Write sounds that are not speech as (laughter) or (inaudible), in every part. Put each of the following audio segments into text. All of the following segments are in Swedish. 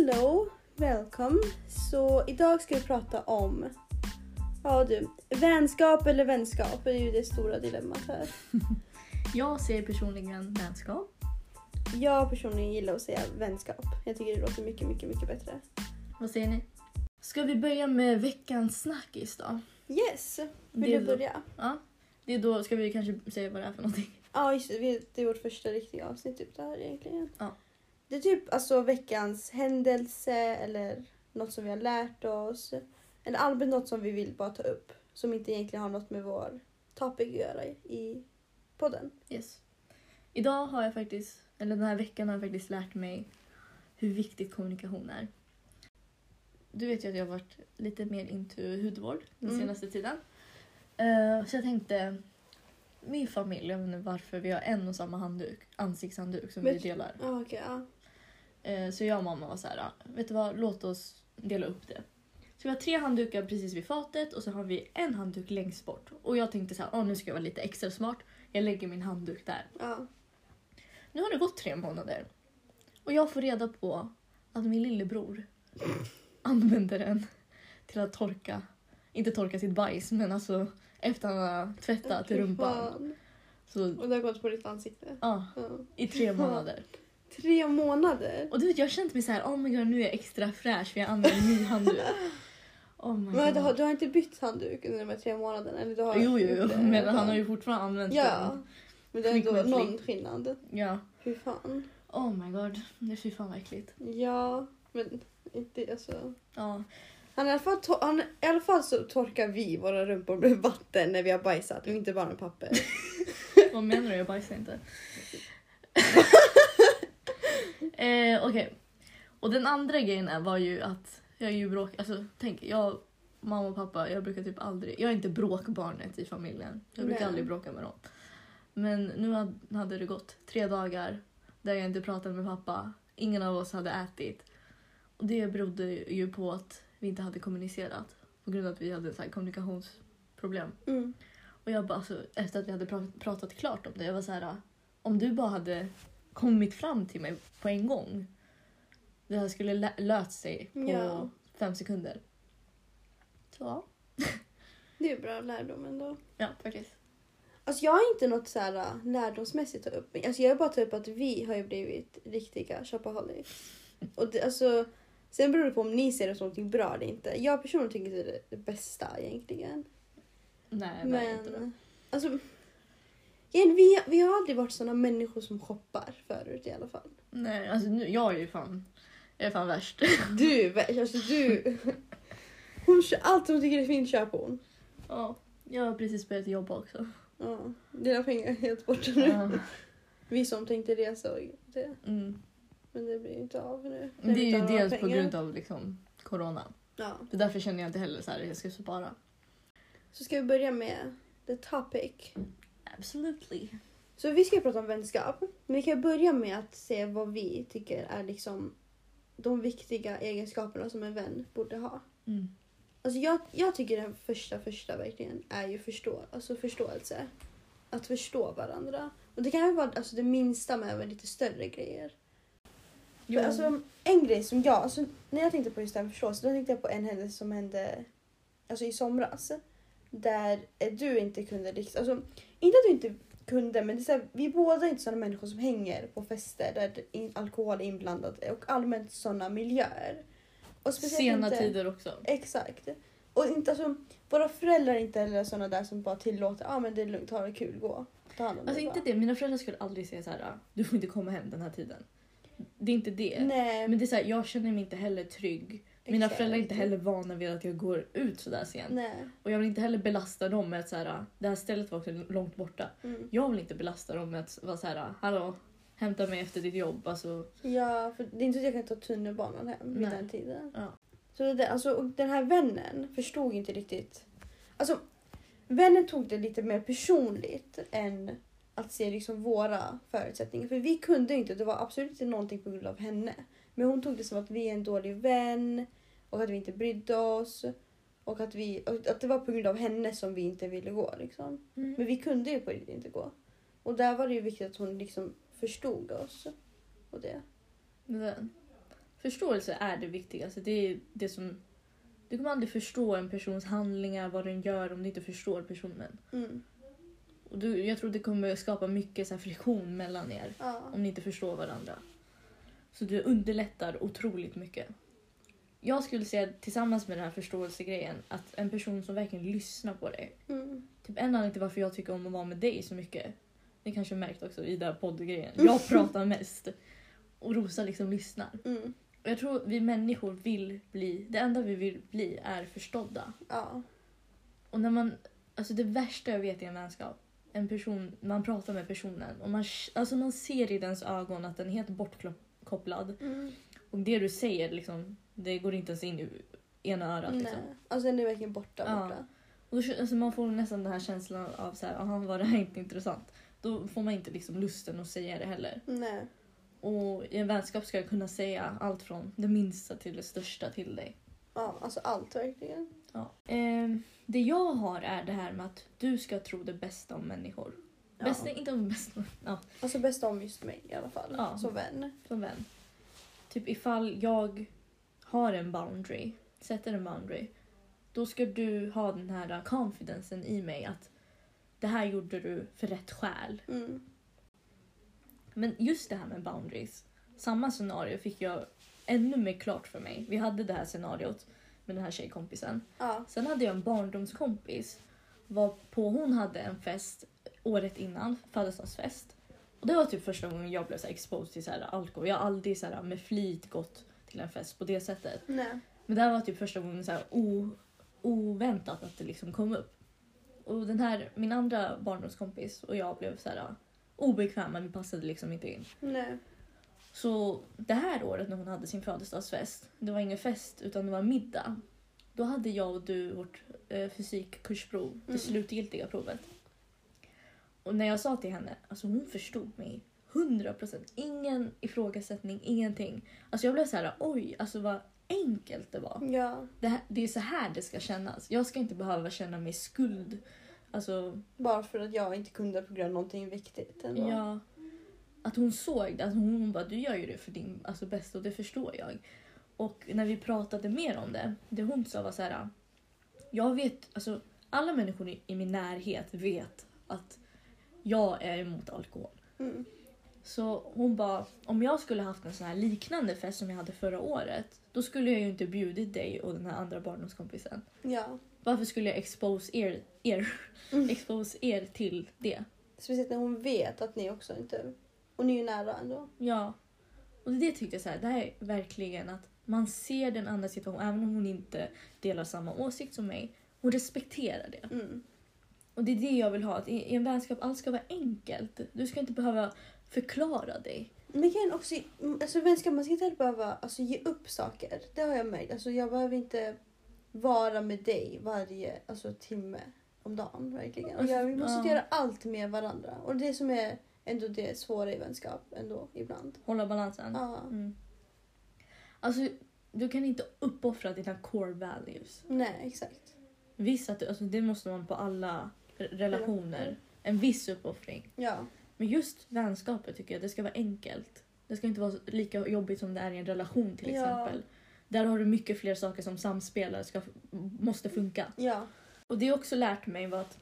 Hello, welcome. Så idag ska vi prata om Ja du, vänskap eller vänskap är ju det stora dilemmat här. (laughs) Jag ser personligen vänskap. Jag personligen gillar att säga vänskap. Jag tycker det låter mycket, mycket, mycket bättre. Vad säger ni? Ska vi börja med veckans snackis då? Yes, vill Det du då- börja? Ja. Det är då, ska vi kanske säga vad det är för någonting? Ja, just det. Det är vårt första riktiga avsnitt typ det här egentligen. Ja. Det är typ alltså veckans händelse eller något som vi har lärt oss. Eller allmänt något som vi vill bara ta upp. Som inte egentligen har något med vår topic att göra i- podden. Yes. Idag har jag faktiskt, eller den här veckan har jag faktiskt lärt mig hur viktigt kommunikation är. Du vet ju att jag har varit lite mer into hudvård den Mm. senaste tiden. Eh, så jag tänkte, min familj, jag vet inte varför, vi har en och samma handduk, ansiktshandduk som Men- vi delar. Okej. ja. Eh, Så jag och mamma var så här, "Ah, vet du vad, låt oss dela upp det. Så vi har tre handdukar precis vid fatet och så har vi en handduk längst bort. Och jag tänkte så här, "Åh, nu ska jag vara lite extra smart. Jag lägger min handduk där. ja. Nu har det gått tre månader. Och jag får reda på att min lillebror använder den till att torka, inte torka sitt bajs, men alltså efter han har tvättat rumpan. Så Och det har gått på ditt ansikte. ja, Ja. i tre månader. (laughs) Tre månader? Och du vet, jag har känt mig så här, oh my god, nu är jag extra fräsch för jag använder ny handduk. (laughs) Oh my Men du har, du har inte bytt handduk under de här tre månaderna? Eller du har Jo, jo, jo, (laughs) men han har ju fortfarande använt Ja. den. Men det är ändå någon skillnad. Ja. Fy fan. Oh my god, det är fy fan vad äckligt. Ja, men inte alltså. Ja. Han, i, alla fall han, I alla fall så torkar vi våra rumpor med (laughs) vatten när vi har bajsat och inte bara med papper. Vad menar du? Jag bajsar inte. Eh, Okej. Och den andra grejen var ju att jag är ju bråk... Alltså tänk, jag, mamma och pappa, jag brukar typ aldrig... Jag är inte bråkbarnet i familjen. Jag brukar Nej. aldrig bråka med dem. Men nu hade- det gått tre dagar där jag inte pratade med pappa. Ingen av oss hade ätit. Och det berodde ju på att vi inte hade kommunicerat. På grund av att vi hade så kommunikationsproblem. Mm. Och jag bara, alltså, efter att vi hade pra- pratat klart om det, jag var så här. Om du bara hade kommit fram till mig på en gång. Det här skulle lä- löst sig på Ja. fem sekunder. Så ja. (laughs) Det är bra lärdom ändå. Ja, faktiskt. Alltså jag har inte något så här äh, lärdomsmässigt att ta upp. Alltså jag har bara upp att vi har ju blivit riktiga shopaholics. Och det, alltså, sen beror det på om ni ser det som något bra eller inte. Jag personligen tycker det är det- det bästa egentligen. Nej, det är inte. Men alltså, igen, vi, vi har aldrig varit såna människor som shoppar förut i alla fall. Nej, alltså nu, jag är ju fan, jag är fan värst. (laughs) Du, är värst, alltså du. (laughs) Hon kör allt hon tycker är fint köper hon. ja, jag har precis börjat jobba också. Ja, dina pengar är helt borta nu. Ja. (laughs) Vi som tänkte resa och det. Mm. Men det blir inte av nu. Det är ju dels på grund av liksom, corona. Ja. Så därför känner jag inte heller så här, jag ska spara. Så ska vi börja med the topic. Absolutely. Så vi ska prata om vänskap. Men vi kan börja med att se vad vi tycker är liksom de viktiga egenskaperna som en vän borde ha. Mm. Alltså jag, jag tycker den första, första verkligen är ju förstå, alltså förståelse. Att förstå varandra. Och det kan ju vara alltså det minsta med även lite större grejer. För alltså, en grej som jag, alltså, när jag tänkte på just det här med förståelse, då tänkte jag på en händelse som hände alltså, i somras. Där eh, du inte kunde riktigt, alltså inte att du inte kunde men det är så här, vi båda är inte sådana människor som hänger på fester där det in, alkohol är inblandat och allmänt sådana miljöer. Och speciellt Sena inte, tider också. Exakt. Och inte, alltså, våra föräldrar är inte heller sådana där som bara tillåter, ja ah, men det är lugnt, ha det kul, gå. Ta hand om Alltså dig inte bara. det, mina föräldrar skulle aldrig säga så här, "Ah, du får inte komma hem den här tiden. Det är inte det. Nej, Men det är så här, jag känner mig inte heller trygg. Mina exakt. föräldrar är inte heller vana vid att jag går ut så där sent. Nej. Och jag vill inte heller belasta dem med att så här, "Ah, det här stället var också långt borta. Mm. Jag vill inte belasta dem med att vara så här, "Ah, hallå, hämta mig efter ditt jobb. Alltså, Ja, för det är inte så att jag kan ta tunnelbanan hem vid Nej. den tiden. ja. Så det, alltså, och den här vännen förstod inte riktigt. Alltså, vännen tog det lite mer personligt än att se liksom våra förutsättningar. För vi kunde inte, det var absolut inte någonting på grund av henne. Men hon tog det som att vi är en dålig vän och att vi inte brydde oss. Och att, vi, och att det var på grund av henne som vi inte ville gå. Liksom. Mm. Men vi kunde ju på riktigt inte gå. Och där var det ju viktigt att hon liksom förstod oss. Och det. Det- Förståelse är det viktigaste. Det är det som... Du kommer aldrig förstå en persons handlingar, vad den gör om du inte förstår personen. Mm. Och du, jag tror det kommer skapa mycket så friktion mellan er Ja. om ni inte förstår varandra. Så det underlättar otroligt mycket. Jag skulle säga tillsammans med den här förståelsegrejen att en person som verkligen lyssnar på dig. Mm. Typ en anledning till varför jag tycker om att vara med dig så mycket. Det kanske är märkt också i den här poddgrejen. (laughs) Jag pratar mest. Och Rosa liksom lyssnar. Mm. Och jag tror vi människor vill bli, det enda vi vill bli är förstådda. Ja. Och när man, alltså det värsta jag vet i en vänskap, en person, man pratar med personen och man, alltså man ser i dens ögon att den är helt bortkopplad. Mm. Och det du säger liksom, det går inte ens in i ena örat. Liksom. Nej. Alltså den är verkligen borta. Ja. borta. Och då, alltså man får nästan den här känslan av så här, aha, var det här inte intressant? Då får man inte liksom lusten att säga det heller. Nej. Och i en vänskap ska jag kunna säga allt från det minsta till det största till dig. Ja, alltså allt verkligen. Ja. Ehm, det jag har är det här med att du ska tro det bästa om människor. Ja. Bästa, inte om bästa, ja, Alltså bäst om just mig i alla fall. Ja. Som vän. som vän. Typ ifall jag har en boundary, sätter en boundary, då ska du ha den här confidensen i mig att det här gjorde du för rätt skäl. Mm. Men just det här med boundaries, samma scenario fick jag ännu mer klart för mig. Vi hade det här scenariot med den här tjejkompisen. Ja. Sen hade jag en barndomskompis varpå hon hade en fest året innan, födelsedagsfest. Och det var typ första gången jag blev så exposed till så här alkohol. Jag har aldrig så här med flit gått till en fest på det sättet. Nej. Men det här var typ första gången så här o, oväntat att det liksom kom upp. Och den här, min andra barndomskompis och jag blev så här obekväma, vi passade liksom inte in. Nej. Så det här året när hon hade sin födelsedagsfest, det var ingen fest utan det var middag. Då hade jag och du vårt eh, fysikkursprov, det Mm. slutgiltiga provet. Och när jag sa till henne, alltså hon förstod mig 100%. Ingen ifrågasättning, ingenting. Alltså jag blev så här, oj, alltså vad enkelt det var. Ja. Det, här, det är så här det ska kännas. Jag ska inte behöva känna mig skuld. Alltså, Bara för att jag inte kunde på grund av någonting viktigt ändå. Ja. Att hon såg det. Alltså hon bara, du gör ju det för din alltså, bästa och det förstår jag. Och när vi pratade mer om det, det hon sa var så här. Jag vet, alltså alla människor i, i min närhet vet att jag är emot alkohol. Mm. Så hon bara, om jag skulle haft en sån här liknande fest som jag hade förra året, då skulle jag ju inte bjudit dig och den här andra barndomskompisen. Ja. Varför skulle jag expose er, er, Mm. (laughs) expose er till det? Speciellt när hon vet att ni också inte... Och ni är ju nära ändå. Ja. Och det tyckte jag så här, det här är verkligen att man ser den andra situationen, även om hon inte delar samma åsikt som mig. Hon respekterar det. Mm. Och det är det jag vill ha, att i, en vänskap allt ska vara enkelt. Du ska inte behöva förklara dig. Men kan också, alltså vänskap, man ska inte heller behöva alltså, ge upp saker. Det har jag märkt. Alltså, jag behöver inte vara med dig varje alltså, timme om dagen. Verkligen. Och jag, vi måste Ja. göra allt med varandra. Och det som är ändå det svåra i vänskap ändå ibland. Hålla balansen. Ja. Mm. Alltså, du kan inte uppoffra dina core values. Nej, exakt. Visst att du, alltså, det måste man på alla relationer. En viss uppoffring. Ja. Men just vänskaper tycker jag, det ska vara enkelt. Det ska inte vara lika jobbigt som det är i en relation till Ja. exempel. Där har du mycket fler saker som samspelar ska, måste funka. Ja. Och det jag också lärt mig var att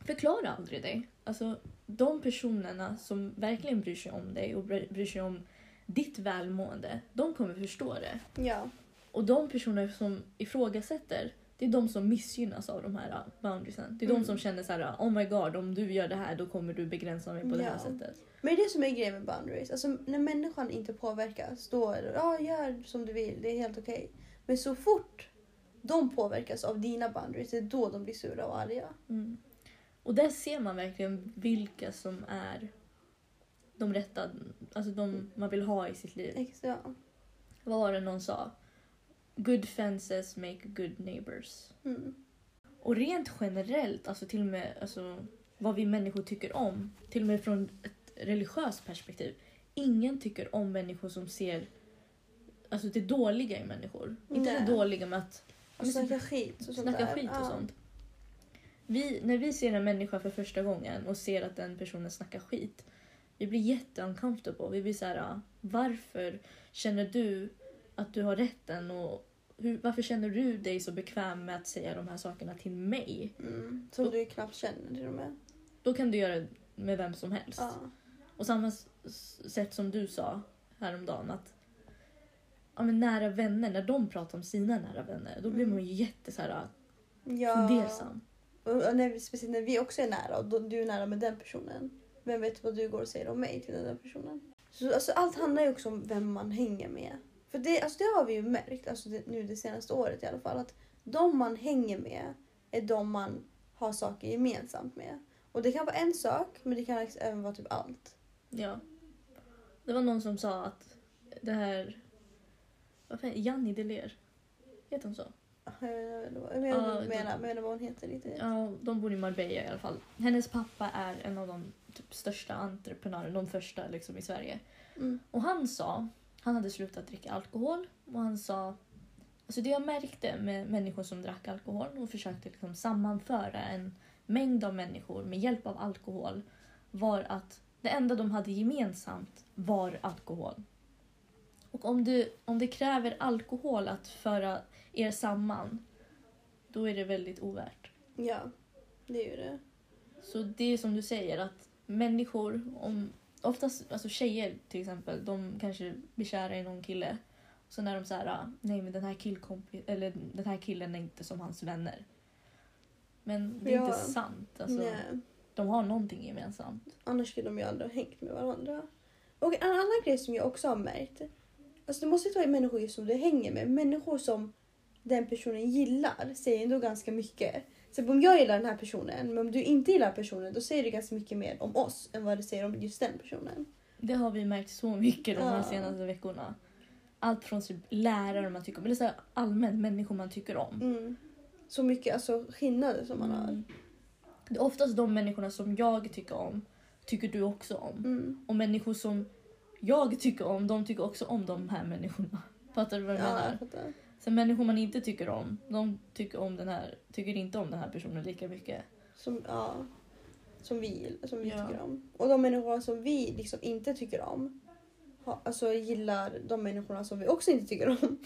förklara aldrig dig. Alltså de personerna som verkligen bryr sig om dig och bry- bryr sig om ditt välmående, de kommer förstå det. Ja. Och de personer som ifrågasätter, det är de som missgynnas av de här uh, boundariesen. Det är Mm. de som känner så här: oh my god, om du gör det här då kommer du begränsa mig på det här Ja. sättet. Men det är det som är grejen med boundaries. Alltså, när människan inte påverkas, då är det ja, gör som du vill, det är helt okej. Men så fort de påverkas av dina boundaries, det är då de blir sura och arga. Mm. Och där ser man verkligen vilka som är de rätta, alltså de man vill ha i sitt liv. Ex- Ja. Vad var det någon sa? Good fences make good neighbors. Mm. Och rent generellt, alltså till och med alltså, vad vi människor tycker om, till och med från ett religiöst perspektiv. Ingen tycker om människor som ser alltså, det dåliga i människor. Inte Nej. det dåliga med att Och snacka skit och sånt snacka där. skit och sånt. Vi, när vi ser en människa för första gången och ser att den personen snackar skit, vi blir jätte uncomfortable. Vi blir så här, "Ah, varför känner du att du har rätten och hur, varför känner du dig så bekväm med att säga de här sakerna till mig? Mm. Som du knappt känner till och med. Då kan du göra det med vem som helst. Ja. Och samma sätt som du sa häromdagen att ja, men nära vänner, när de pratar om sina nära vänner, då blir Mm. man ju jätte så här, Ja. fundersam. Och och när speciellt när vi också är nära och då, du är nära med den personen. Vem vet vad du går och säger om mig till den där personen? Så, alltså, allt handlar ju också om vem man hänger med. För det, alltså, det har vi ju märkt alltså, det, nu det senaste året i alla fall. Att de man hänger med är de man har saker gemensamt med. Och det kan vara en sak men det kan även vara typ allt. Ja. Det var någon som sa att det här... Vad fan, Janni Deler. Heter hon så? Jag vet inte vad- du menar, vad hon heter riktigt. Ja, de bor i Marbella i alla fall. Hennes pappa är en av de typ, största entreprenörerna, de första liksom, i Sverige. Mm. Och han sa, han hade slutat dricka alkohol och han sa Alltså det jag märkte med människor som drack alkohol och försökte liksom sammanföra en mängd av människor med hjälp av alkohol var att det enda de hade gemensamt var alkohol. Och om det, om det kräver alkohol att föra er samman, då är det väldigt ovärt. Ja, det är ju det. Så det är som du säger att människor, om, oftast alltså tjejer till exempel, de kanske blir kära i någon kille. Så när de säger nej men den här, eller, den här killen är inte som hans vänner. Men det är Ja. inte sant. Alltså, Nej. de har någonting gemensamt. Annars skulle de ju aldrig ha hängt med varandra. Och en annan grej som jag också har märkt. Alltså det måste inte vara människor som du hänger med. Människor som den personen gillar säger ändå ganska mycket. Så om jag gillar den här personen, men om du inte gillar personen, då säger det ganska mycket mer om oss än vad det säger om just den personen. Det har vi märkt så mycket de här Ja. senaste veckorna. Allt från typ lärare man tycker om, eller så allmänt människor man tycker om. Mm. Så mycket alltså, skillnader som man har. Mm. Det är oftast de människorna som jag tycker om, tycker du också om. Mm. Och människor som jag tycker om, de tycker också om de här människorna. Fattar du vad jag Ja, menar? jag Sen människor man inte tycker om, de tycker, om den här, tycker inte om den här personen lika mycket. Som, ja, som vi, som vi Ja. tycker om. Och de människor som vi liksom inte tycker om ha, alltså gillar de människorna som vi också inte tycker om.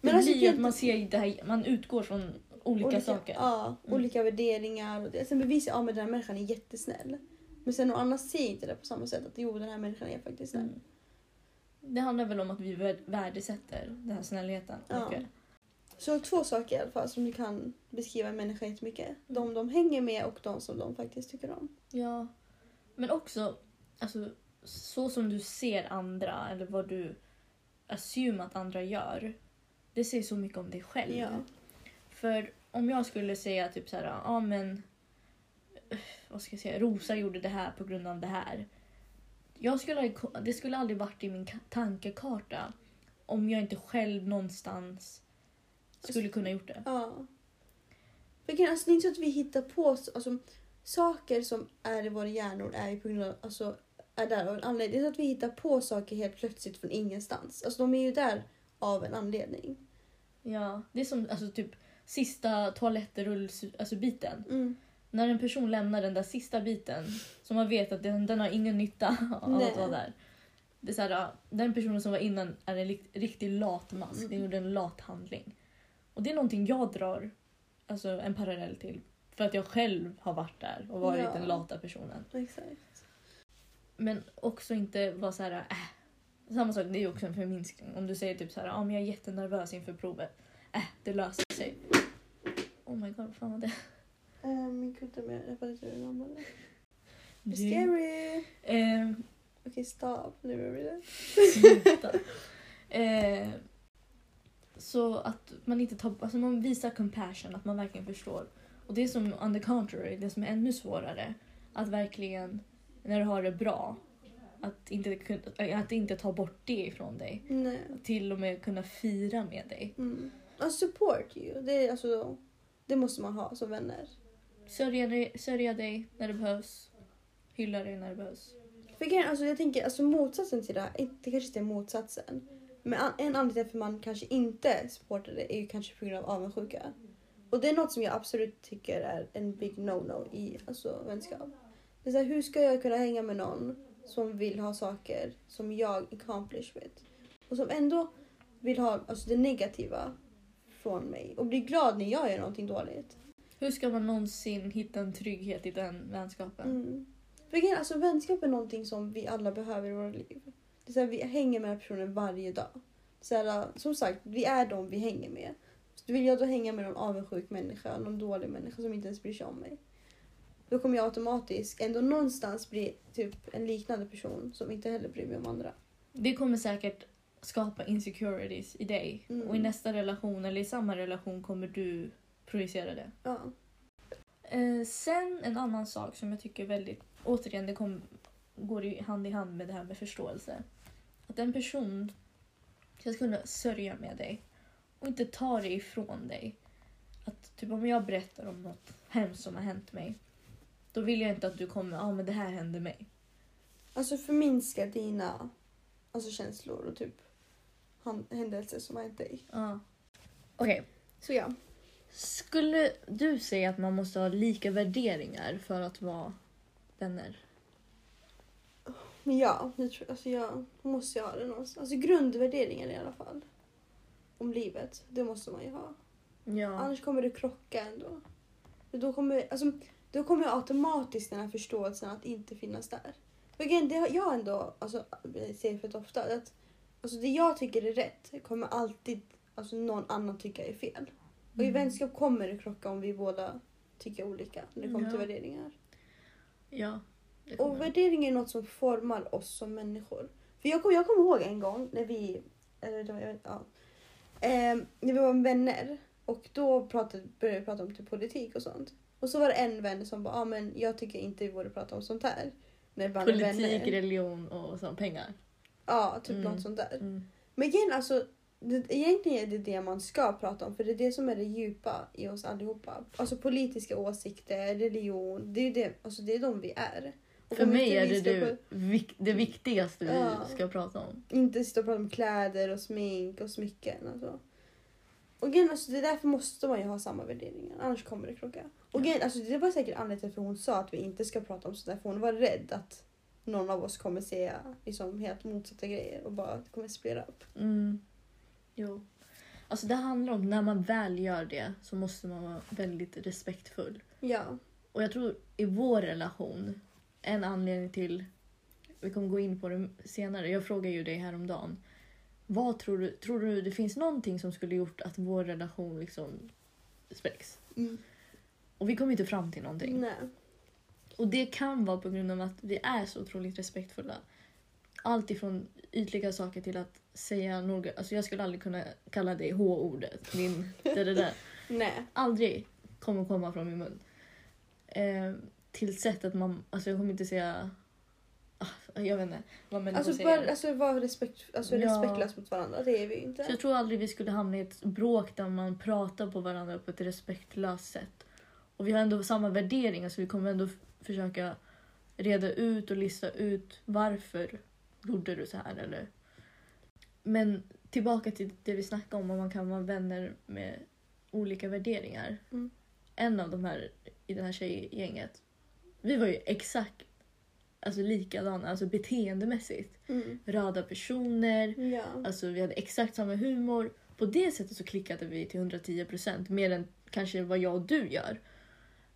Men alltså, det blir helt- att man ser det här, man utgår från olika, saker. Ja, Mm. olika värderingar. Och att ja, men den här människan är jättesnäll. Men sen å andra ser inte det på samma sätt. Att jo, den här människan är faktiskt snäll. Mm. Det handlar väl om att vi vär- värdesätter den här snällheten Ja. mycket. Så två saker i alla fall som du kan beskriva en människa jättemycket. Mm. De de hänger med och de som de faktiskt tycker om. Ja. Men också, alltså, så som du ser andra eller vad du assume att andra gör. Det säger så mycket om dig själv. Ja. För om jag skulle säga typ så här, ja men eh, vad ska jag säga, Rosa gjorde det här på grund av det här. Jag skulle, det skulle aldrig varit i min ka- tankekarta om jag inte själv någonstans skulle kunna gjort det. Ja. Grejen, alltså, det är inte så att vi hittar på alltså, saker som är i våra hjärnor är på grund av, alltså, är där av en anledning. Det är så att vi hittar på saker helt plötsligt från ingenstans. Alltså de är ju där av en anledning. Ja, det är som alltså, typ sista toalettrullsbiten. Alltså, biten. Mm. När en person lämnar den där sista biten som man vet att den, den har ingen nytta (laughs) av att vara där. Det är så här, ja, den personen som var innan är en rikt- riktig latmask. Mm. Den gjorde en lat handling. Och det är någonting jag drar alltså, en parallell till. För att jag själv har varit där och varit Ja. den lata personen. Exakt. Men också inte vara så här, äh. Samma sak, det är också en förminskning. Om du säger typ så här, ah, men jag är jättenervös inför provet. Äh, det löser sig. Oh my god, vad fan var det? Uh, min kudde med, jag fattar inte hur den ramlade. Du- Scary! Eh, Okej, stop. Nu är det. Sluta. (laughs) eh, så att man inte tar, alltså man visar compassion, att man verkligen förstår. Och det är som on the contrary, det som är ännu svårare. Att verkligen, när du har det bra, att inte, kun- att inte ta bort det ifrån dig. Nej. Till och med kunna fira med dig. Mm. Alltså support you. Det, är, alltså, det måste man ha som vänner. Sörja dig, sörja dig när det behövs. Hylla dig när det behövs. För grejen, alltså jag tänker alltså motsatsen till det här, det kanske inte är motsatsen. Men an- en anledning till att man kanske inte supportar det är ju kanske på grund av avundsjuka. Och det är något som jag absolut tycker är en big no-no i alltså, vänskap. Det är så här, hur ska jag kunna hänga med någon som vill ha saker som jag accomplish with? Och som ändå vill ha alltså, det negativa från mig och blir glad när jag gör någonting dåligt. Hur ska man någonsin hitta en trygghet i den vänskapen? Mm. Är, alltså, vänskap är någonting som vi alla behöver i våra liv. Det är så här, vi hänger med personen varje dag. Så här, som sagt, vi är de vi hänger med. Så vill jag då hänga med någon avundsjuk människa, någon dålig människa som inte ens bryr sig om mig. Då kommer jag automatiskt ändå någonstans bli typ en liknande person som inte heller bryr mig om andra. Det kommer säkert skapa insecurities i dig. Mm. Och i nästa relation eller i samma relation kommer du projicera det. Ja. Eh, sen en annan sak som jag tycker väldigt, återigen det kom, går i hand i hand med det här med förståelse. Att en person ska kunna sörja med dig och inte ta det ifrån dig. Att typ om jag berättar om något hemskt som har hänt mig. Då vill jag inte att du kommer, ja ah, men det här hände mig. Alltså förminska dina alltså, känslor och typ händelser som har hänt dig. Ja. Okej, Så ja. Skulle du säga att man måste ha lika värderingar för att vara vänner? Men ja, jag tror, alltså jag måste jag ha det någonstans. Alltså grundvärderingar i alla fall. Om livet, det måste man ju ha. Ja. Annars kommer det krocka ändå. Då kommer, alltså, då kommer automatiskt den här förståelsen att inte finnas där. Grejen, det har jag ändå alltså, säger för ofta att alltså, det jag tycker är rätt kommer alltid alltså, någon annan tycka är fel. Och i Mm. vänskap kommer det krocka om vi båda tycker olika när det kommer Ja. till värderingar. Ja. det Och kommer. värderingar är något som formar oss som människor. För jag kommer jag kommer ihåg en gång när vi, eller det var, jag vet, ja, eh, när vi var vänner och då pratade, började vi prata om typ politik och sånt. Och så var det en vän som bara, ah, men jag tycker inte vi borde prata om sånt här. När bara är Politik, vänner. religion och så, pengar. Ja, typ Mm. något sånt där. Mm. Men igen, alltså, det, egentligen är det det man ska prata om för det är det som är det djupa i oss allihopa. Alltså politiska åsikter, religion, det är, det, alltså, det är de vi är. Och För mig är det du, vik- det viktigaste Ja. vi ska prata om. inte sitta och prata om kläder och smink och smycken. Alltså. Och grejen, alltså, det är därför måste man ju ha samma värderingar, annars kommer det krocka. Och grejen, alltså, det var säkert anledningen till att hon sa att vi inte ska prata om sådär, för hon var rädd att någon av oss kommer säga liksom, helt motsatta grejer och bara att det kommer splittra upp. Mm. Jo. Alltså det handlar om när man väl gör det så måste man vara väldigt respektfull. Ja. Och jag tror i vår relation, en anledning till, vi kommer gå in på det senare, jag frågade ju dig häromdagen. Vad tror du, tror du det finns någonting som skulle gjort att vår relation liksom spräcks? Mm. Och vi kom inte fram till någonting. Nej. Och det kan vara på grund av att vi är så otroligt respektfulla. Allt ifrån ytliga saker till att säga några... Alltså jag skulle aldrig kunna kalla dig H-ordet. Din... Det, det där. (laughs) Nej. Aldrig kommer komma från min mun. Eh, till sättet man... Alltså jag kommer inte säga... Ah, jag vet inte vad människor Alltså, säger. bara, alltså vara respekt, alltså, Ja. respektlös mot varandra, det är vi inte. Så jag tror aldrig vi skulle hamna i ett bråk där man pratar på varandra på ett respektlöst sätt. Och vi har ändå samma värderingar så vi kommer ändå försöka reda ut och lista ut varför gjorde du så här eller. Men tillbaka till det vi snackade om, om man kan vara vänner med olika värderingar. Mm. En av de här i det här tjejgänget, vi var ju exakt alltså likadana, alltså beteendemässigt. Mm. Röda personer, Ja. Alltså vi hade exakt samma humor. På det sättet så klickade vi till 110% mer än kanske vad jag och du gör.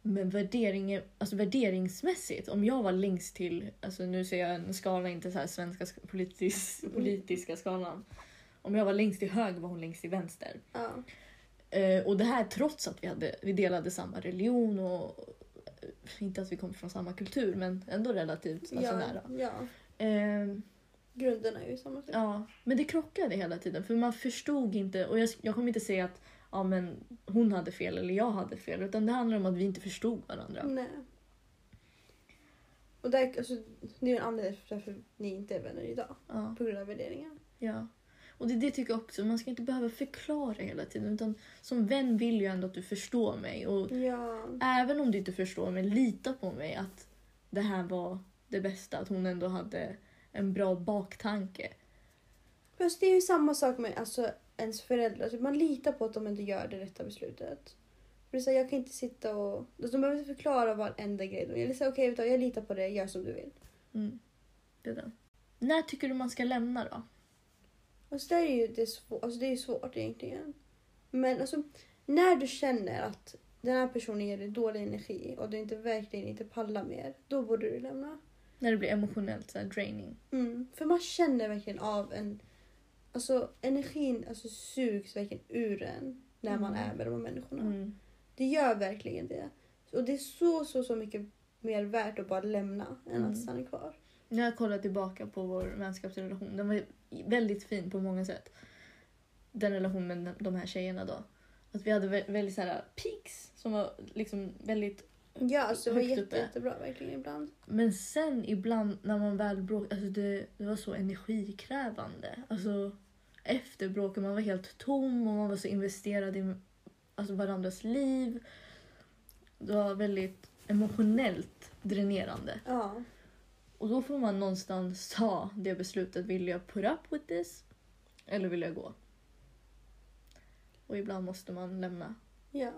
Men värdering, alltså värderingsmässigt, om jag var längst till, alltså nu ser jag en skala, inte så här svenska sk- politis, (laughs) politiska skalan. Om jag var längst till höger var hon längst till vänster. Ja. Eh, och det här trots att vi, hade, vi delade samma religion och eh, inte att vi kom från samma kultur men ändå relativt alltså Ja. nära. ja. Eh, Grunderna är ju samma. Typ. Ja, men det krockade hela tiden för man förstod inte och jag, jag kommer inte säga att ja, men hon hade fel eller jag hade fel utan det handlar om att vi inte förstod varandra. Nej. Och där, alltså, det är en anledning till varför ni inte är vänner idag. Ja, På grund av värderingar. ja. Och det, det tycker jag också, man ska inte behöva förklara hela tiden utan som vän vill jag ändå att du förstår mig och Ja. även om du inte förstår mig, lita på mig att det här var det bästa, att hon ändå hade en bra baktanke. Fast det är ju samma sak med alltså, ens föräldrar. Typ man litar på att de ändå gör det rätta beslutet. För det är så här, jag kan inte sitta och... alltså, De behöver inte förklara varenda grej. De säga okej, du, jag litar på det, gör som du vill. Mm. Det är det. När tycker du man ska lämna då? Alltså det är ju det är svårt, alltså det är svårt egentligen. Men alltså när du känner att den här personen ger dig dålig energi och du inte verkligen inte pallar mer, då borde du lämna. När det blir emotionellt så här draining. Mm. För man känner verkligen av en... Alltså energin alltså, sugs verkligen ur en när man Mm. är med de här människorna. Mm. Det gör verkligen det. Och det är så, så, så mycket mer värt att bara lämna än Mm. att stanna kvar. När jag kollar tillbaka på vår vänskapsrelation, den var väldigt fin på många sätt. Den relationen med de här tjejerna då. Att vi hade vä- väldigt så här peaks som var liksom väldigt... Ja, alltså det var jätte, uppe. jättebra verkligen ibland. Men sen ibland när man väl bråkade, alltså det, det var så energikrävande. Alltså efter bråket, man var helt tom och man var så investerad i alltså, varandras liv. Det var väldigt emotionellt dränerande. Ja. Och då får man någonstans ta det beslutet. Vill jag put up with this? Eller vill jag gå? Och ibland måste man lämna. ja.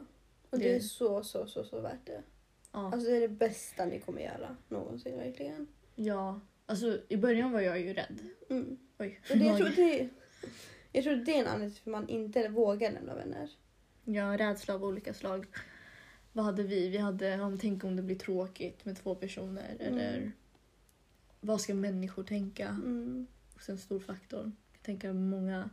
Och det, Det- är så, så, så, så värt det. Ja. Alltså det är det bästa ni kommer göra någonsin verkligen. ja. Alltså i början var jag ju rädd. Mm. Oj. Och det, jag, tror (laughs) det, jag tror det är en anledning till att man inte vågar lämna vänner. Ja, rädsla av olika slag. Vad hade vi? Vi hade om tänk om det blir tråkigt med två personer. Mm. Eller vad ska människor tänka? Mm. Också en stor faktor. Jag tänker många,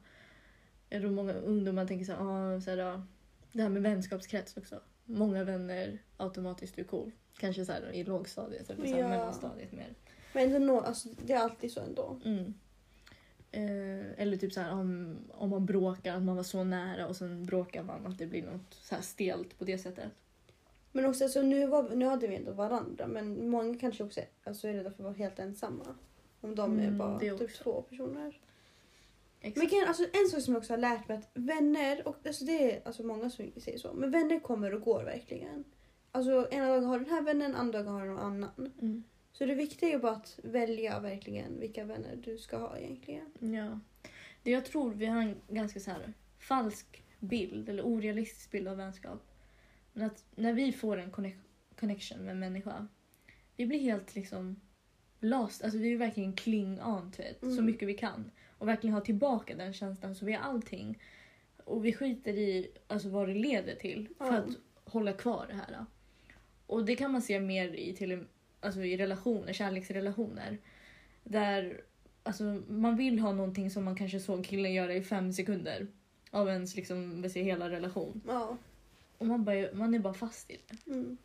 jag tror många ungdomar tänker så här, ah, så här, ah, det här med vänskapskrets också. Många vänner automatiskt är cool. Kanske så här i lågstadiet eller så här Ja. mellanstadiet mer. Men ändå, alltså, det är alltid så ändå. Mm. Eh, eller typ så här om, om man bråkar, att man var så nära och sen bråkar man, att det blir något så här stelt på det sättet. Men också, alltså, nu, var, nu hade vi ändå varandra men många kanske också alltså, är rädda för att vara helt ensamma. Om de är Mm, bara det typ två personer. Exakt. Men alltså, en sak som jag också har lärt mig att vänner, och alltså, det är alltså, många som säger så, men vänner kommer och går verkligen. Alltså ena dagen har du den här vännen, andra dagen har du någon annan. Mm. Så det viktiga är bara att välja verkligen vilka vänner du ska ha egentligen. Ja. Det jag tror vi har en ganska så här falsk bild eller orealistisk bild av vänskap. Men att när vi får en connect- connection med en människa, vi blir helt liksom lost. Alltså vi vill verkligen cling on to it så Mm. mycket vi kan. Och verkligen ha tillbaka den känslan så vi har allting. Och vi skiter i alltså, vad det leder till för Ja. att hålla kvar det här. Och det kan man se mer i, till, alltså, i relationer, kärleksrelationer. Där alltså, man vill ha någonting som man kanske såg killen göra i fem sekunder av ens liksom, hela relation. Ja. Och man, bara, man är bara fast i det. Mm.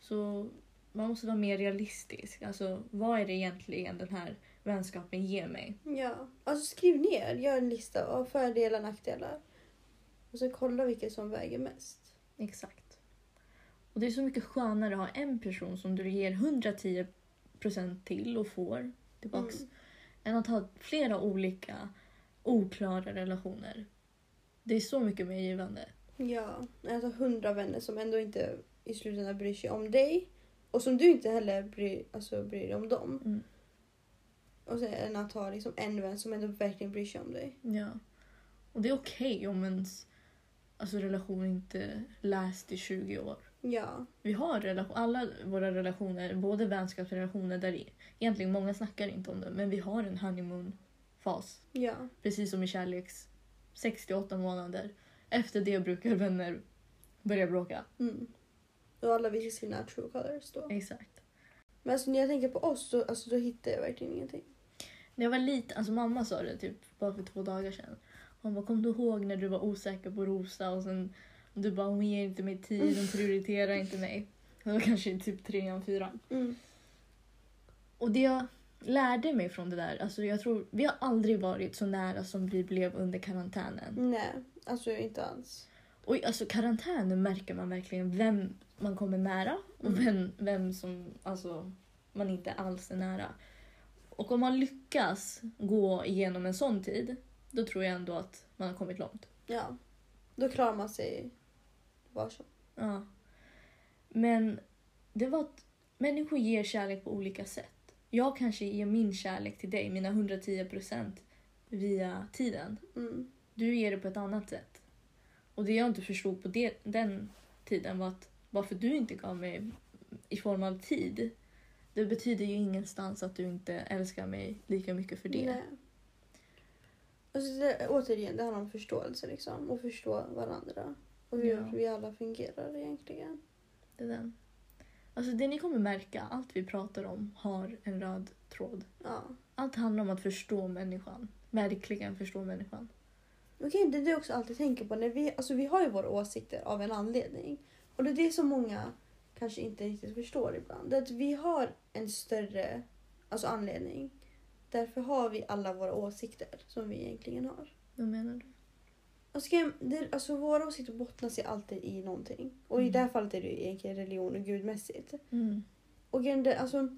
Så man måste vara mer realistisk. Alltså, vad är det egentligen den här vänskapen ger mig? Ja. Alltså skriv ner, gör en lista av fördelar och nackdelar. Och så kolla vilket som väger mest. Exakt. Och det är så mycket skönare att ha en person som du ger 110% till och får tillbaks. Mm. Än att ha flera olika oklara relationer. Det är så mycket mer givande. Ja, alltså hundra vänner som ändå inte i slutändan bryr sig om dig. Och som du inte heller bryr, alltså, bryr dig om dem. Mm. Och sen att ha liksom en vän som ändå verkligen bryr sig om dig. Ja. Och det är okej om ens alltså, relation inte läst i 20 år. Ja, Vi har relation, alla våra relationer, både vänskapsrelationer där i- egentligen många snackar inte om det, men vi har en honeymoon-fas. ja, Precis som i kärleks 68 månader. Efter det brukar vänner börja bråka. mm. Och alla visar sina true colors då. Exakt. Men alltså när jag tänker på oss så alltså, då hittar jag verkligen ingenting. När jag var liten, alltså mamma sa det typ bara för två dagar sedan. Hon bara, kom du ihåg när du var osäker på Rosa och sen du bara, hon ger inte mig tid, hon prioriterar inte mig. Det var kanske typ trean, fyran. Mm. Och det jag lärde mig från det där, alltså jag tror, vi har aldrig varit så nära som vi blev under karantänen. Nej, alltså inte alls. Och alltså karantänen märker man verkligen vem man kommer nära och Mm. vem, vem som alltså, man inte alls är nära. Och om man lyckas gå igenom en sån tid, då tror jag ändå att man har kommit långt. Ja, då klarar man sig var som. Ja. Men det var att människor ger kärlek på olika sätt. Jag kanske ger min kärlek till dig, mina 110% via tiden. Mm. Du ger det på ett annat sätt. Och det jag inte förstod på det, den tiden var att varför du inte gav mig i form av tid, det betyder ju ingenstans att du inte älskar mig lika mycket för det. Nej. Alltså det, återigen, det handlar om förståelse liksom. Och förstå varandra. Och hur Ja. vi alla fungerar egentligen. Det är den. Alltså det ni kommer märka, allt vi pratar om har en röd tråd. Ja. Allt handlar om att förstå människan. Verkligen förstå människan. Okej, det är det jag också alltid tänker på. När vi, alltså vi har ju våra åsikter av en anledning. Och det är det som många kanske inte riktigt förstår ibland. Det är att vi har en större alltså anledning. Därför har vi alla våra åsikter som vi egentligen har. Vad menar du? Alltså, det, alltså våra åsikter bottnar sig alltid i någonting. Och i Mm. det här fallet är det ju egentligen religion och gudmässigt. Mm. Och det, alltså,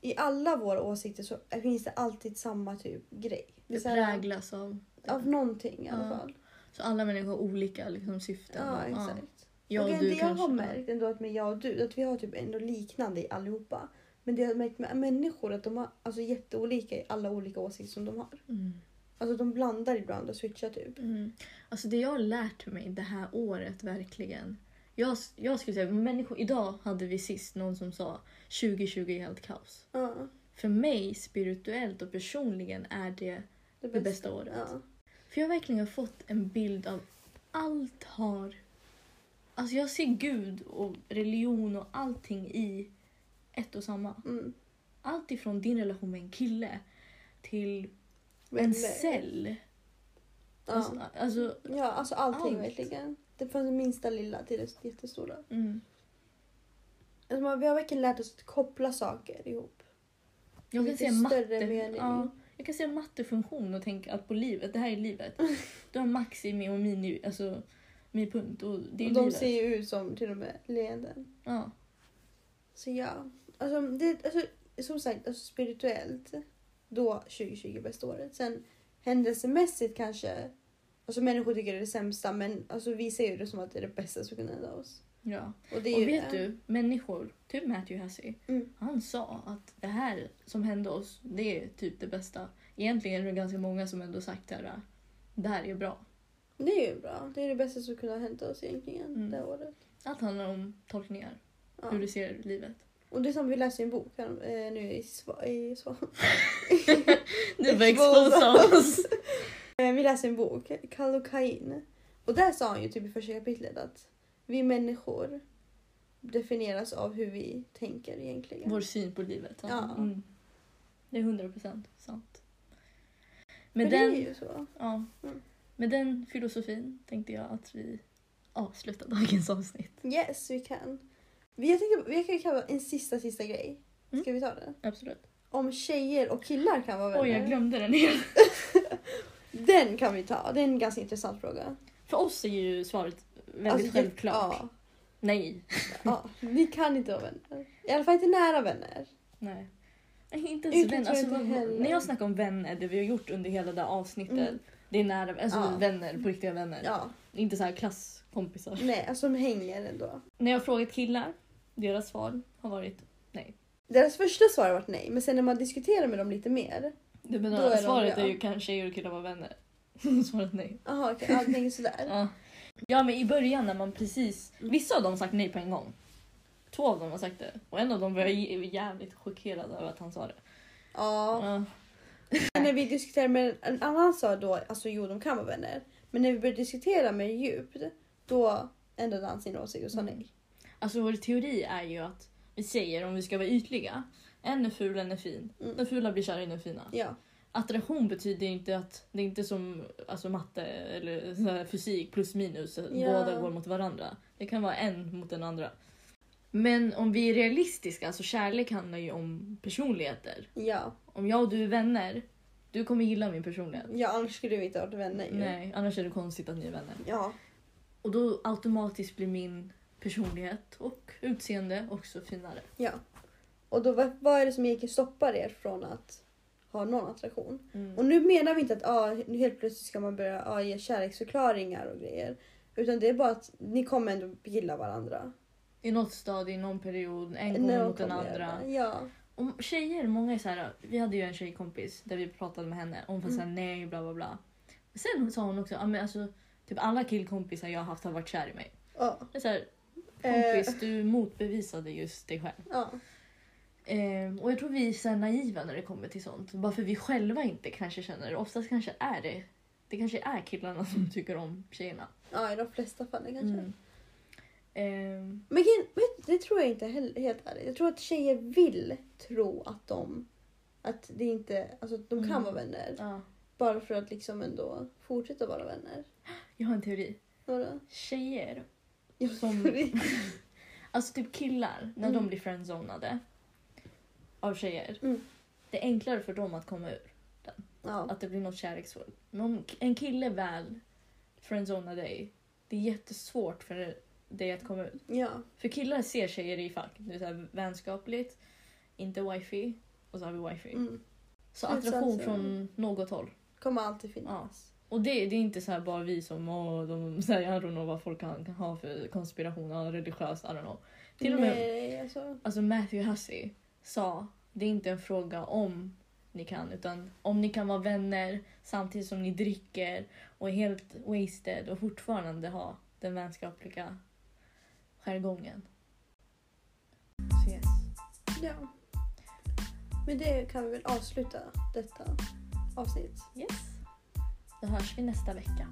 i alla våra åsikter så finns det alltid samma typ grej. Det Det präglas av... Av någonting i alla Ja. fall. Så alla människor har olika liksom, syften. Ja, exakt. Jag och du det jag kanske. har märkt ändå att med jag och du, att vi har typ ändå liknande i allihopa. Men det jag har märkt med människor att de har alltså jätteolika i alla olika åsikter som de har. Mm. Alltså de blandar ibland och switchar typ. Mm. Alltså det jag har lärt mig det här året verkligen. Jag, jag skulle säga, människor, idag hade vi sist någon som sa 2020 är helt kaos. Ja, För mig spirituellt och personligen är det det, det bästa året. Ja. För jag har verkligen fått en bild av allt har... Alltså jag ser Gud och religion och allting i ett och samma. Mm. Allt ifrån din relation med en kille till en Vänner. cell. Ja. Alltså, alltså ja, alltså allting Allt. verkligen. Det från det minsta lilla till det jättestora. mm. Alltså, man- vi har verkligen lärt oss att koppla saker ihop. Jag kan större matte, ja, jag kan se mattefunktion och tänka att på livet, det här är livet. (laughs) Du har maximi och mini, alltså mi-punkt och det är och de livet. ser ju ut som till och med leenden. Ja. Så ja, alltså, det, alltså som sagt alltså, spirituellt då 2020 bästa året. Sen händelsemässigt kanske, alltså människor tycker det är det sämsta men alltså, vi ser ju det som att det är det bästa som kunde hända oss. ja. Och, det är Och vet det. du, människor, typ Matthew Hussey, Mm. han sa att det här som hände oss, det är typ det bästa. Egentligen är det ganska många som ändå sagt att det här är bra. Det är ju bra. Det är det bästa som kunde ha hänt oss egentligen Mm. det här året. Allt handlar om tolkningar, Ja. hur du ser livet. Och det är som vi läser i en bok här, eh, nu i, sva, i sva. (laughs) Du bara Exposa oss. (laughs) Eh, Vi läser en bok, Kallocain. Och där sa han ju typ i första kapitlet att vi människor definieras av hur vi tänker egentligen. Vår syn på livet. Ja. Ja. Mm. Det är 100% sant. Men Med det den, är ju så. ja, Mm. med den filosofin tänkte jag att vi avslutar dagens avsnitt. Yes, vi kan. Vi, jag tänkte, vi kan kalla en sista, sista grej. Mm. Ska vi ta det? Absolut. Om tjejer och killar kan vara vänner. Oj, jag glömde den helt. (laughs) Den kan vi ta. Det är en ganska intressant fråga. För oss är ju svaret väldigt Alltså, självklart. Ja, Nej. ja, vi kan inte vara vänner. I alla fall inte nära vänner. Nej. Nej, Inte ens vänner. Alltså, när jag snackar om vänner, det vi har gjort under hela det här avsnittet. Mm. Det är nära, alltså Ja. vänner, på riktiga vänner. Ja, Inte så här klasskompisar. nej, alltså de hänger ändå. När jag har frågat killar, deras svar har varit Deras första svar har varit nej, men sen när man diskuterar med dem lite mer. Då menar, är de svaret ja. är ju kan tjejer och killar vara vänner. (laughs) svaret nej. Jaha, okej, okay, tänker sådär. Ja. ja men i början när man precis... Mm. Vissa av dem har sagt nej på en gång. Två av dem har sagt det. Och en av dem var jävligt chockerad över att han sa det. Ja. Ja. När vi diskuterade med en annan sa då, alltså jo de kan vara vänner. Men när vi började diskutera mer djupt, då ändrade han sin åsikt och sa Mm. nej. Alltså vår teori är ju att vi säger om vi ska vara ytliga. En är ful, en är fin. Mm. Den fula blir kär i den fina. Ja. Attraktion betyder inte att det är inte som alltså, matte eller fysik plus minus. Ja. Båda går mot varandra. Det kan vara en mot den andra. Men om vi är realistiska, alltså kärlek handlar ju om personligheter. Ja. Om jag och du är vänner, du kommer gilla min personlighet. ja, annars skulle vi inte ha varit vänner ju. Nej, annars är det konstigt att ni är vänner. Ja. Och då automatiskt blir min personlighet och utseende också finare. ja. Och då, vad, vad är det som egentligen stoppar er från att ha någon attraktion? Mm. Och nu menar vi inte att ah, nu helt plötsligt ska man börja ah, ge kärleksförklaringar och grejer. Utan det är bara att ni kommer ändå gilla varandra. I något stadie, i någon period, en gång de mot den andra. Ja. Och tjejer, många är så här. Vi hade ju en tjejkompis där vi pratade med henne. Hon var Mm. såhär nej bla bla bla. Sen sa hon också, ja men alltså typ alla killkompisar jag har haft har varit kär i mig. Ja. Det är så här, Eh, kompis du motbevisade just dig själv. ja. Eh, och jag tror vi är så naiva när det kommer till sånt. Bara för vi själva inte kanske känner det. Oftast kanske är det det kanske är killarna som tycker om tjejerna. Ja, i de flesta fallen kanske. Mm. Ehm, Men det tror jag inte heller, helt ärligt. Jag tror att tjejer vill tro att de... Att det inte... Alltså de kan Mm. vara vänner. ja. Bara för att liksom ändå fortsätta vara vänner. Jag har en teori. Vadå? Tjejer, Som- (laughs) alltså typ killar, när Mm. de blir friendzonade av tjejer. Mm. Det är enklare för dem att komma ur. Ja. Att det blir något kärleksfullt. Men om en kille väl friendzonar dig, det är jättesvårt för dig att komma ut. ja. För killar ser tjejer i fack. Det är så här vänskapligt, inte wifi och så har vi wifi. Mm. Så attraktion från något håll. Kommer alltid finnas. Och det, det är inte så här bara vi som åh, de säger I don't know vad folk kan, kan ha för konspiration, ja, religiös, I don't know. Till och med Nej, alltså. alltså Matthew Hussey sa det är inte en fråga om ni kan utan om ni kan vara vänner samtidigt som ni dricker och är helt wasted och fortfarande ha den vänskapliga jargongen. Så yes. Ja. Men det kan vi väl avsluta detta avsnitt. yes. Då hörs vi nästa vecka.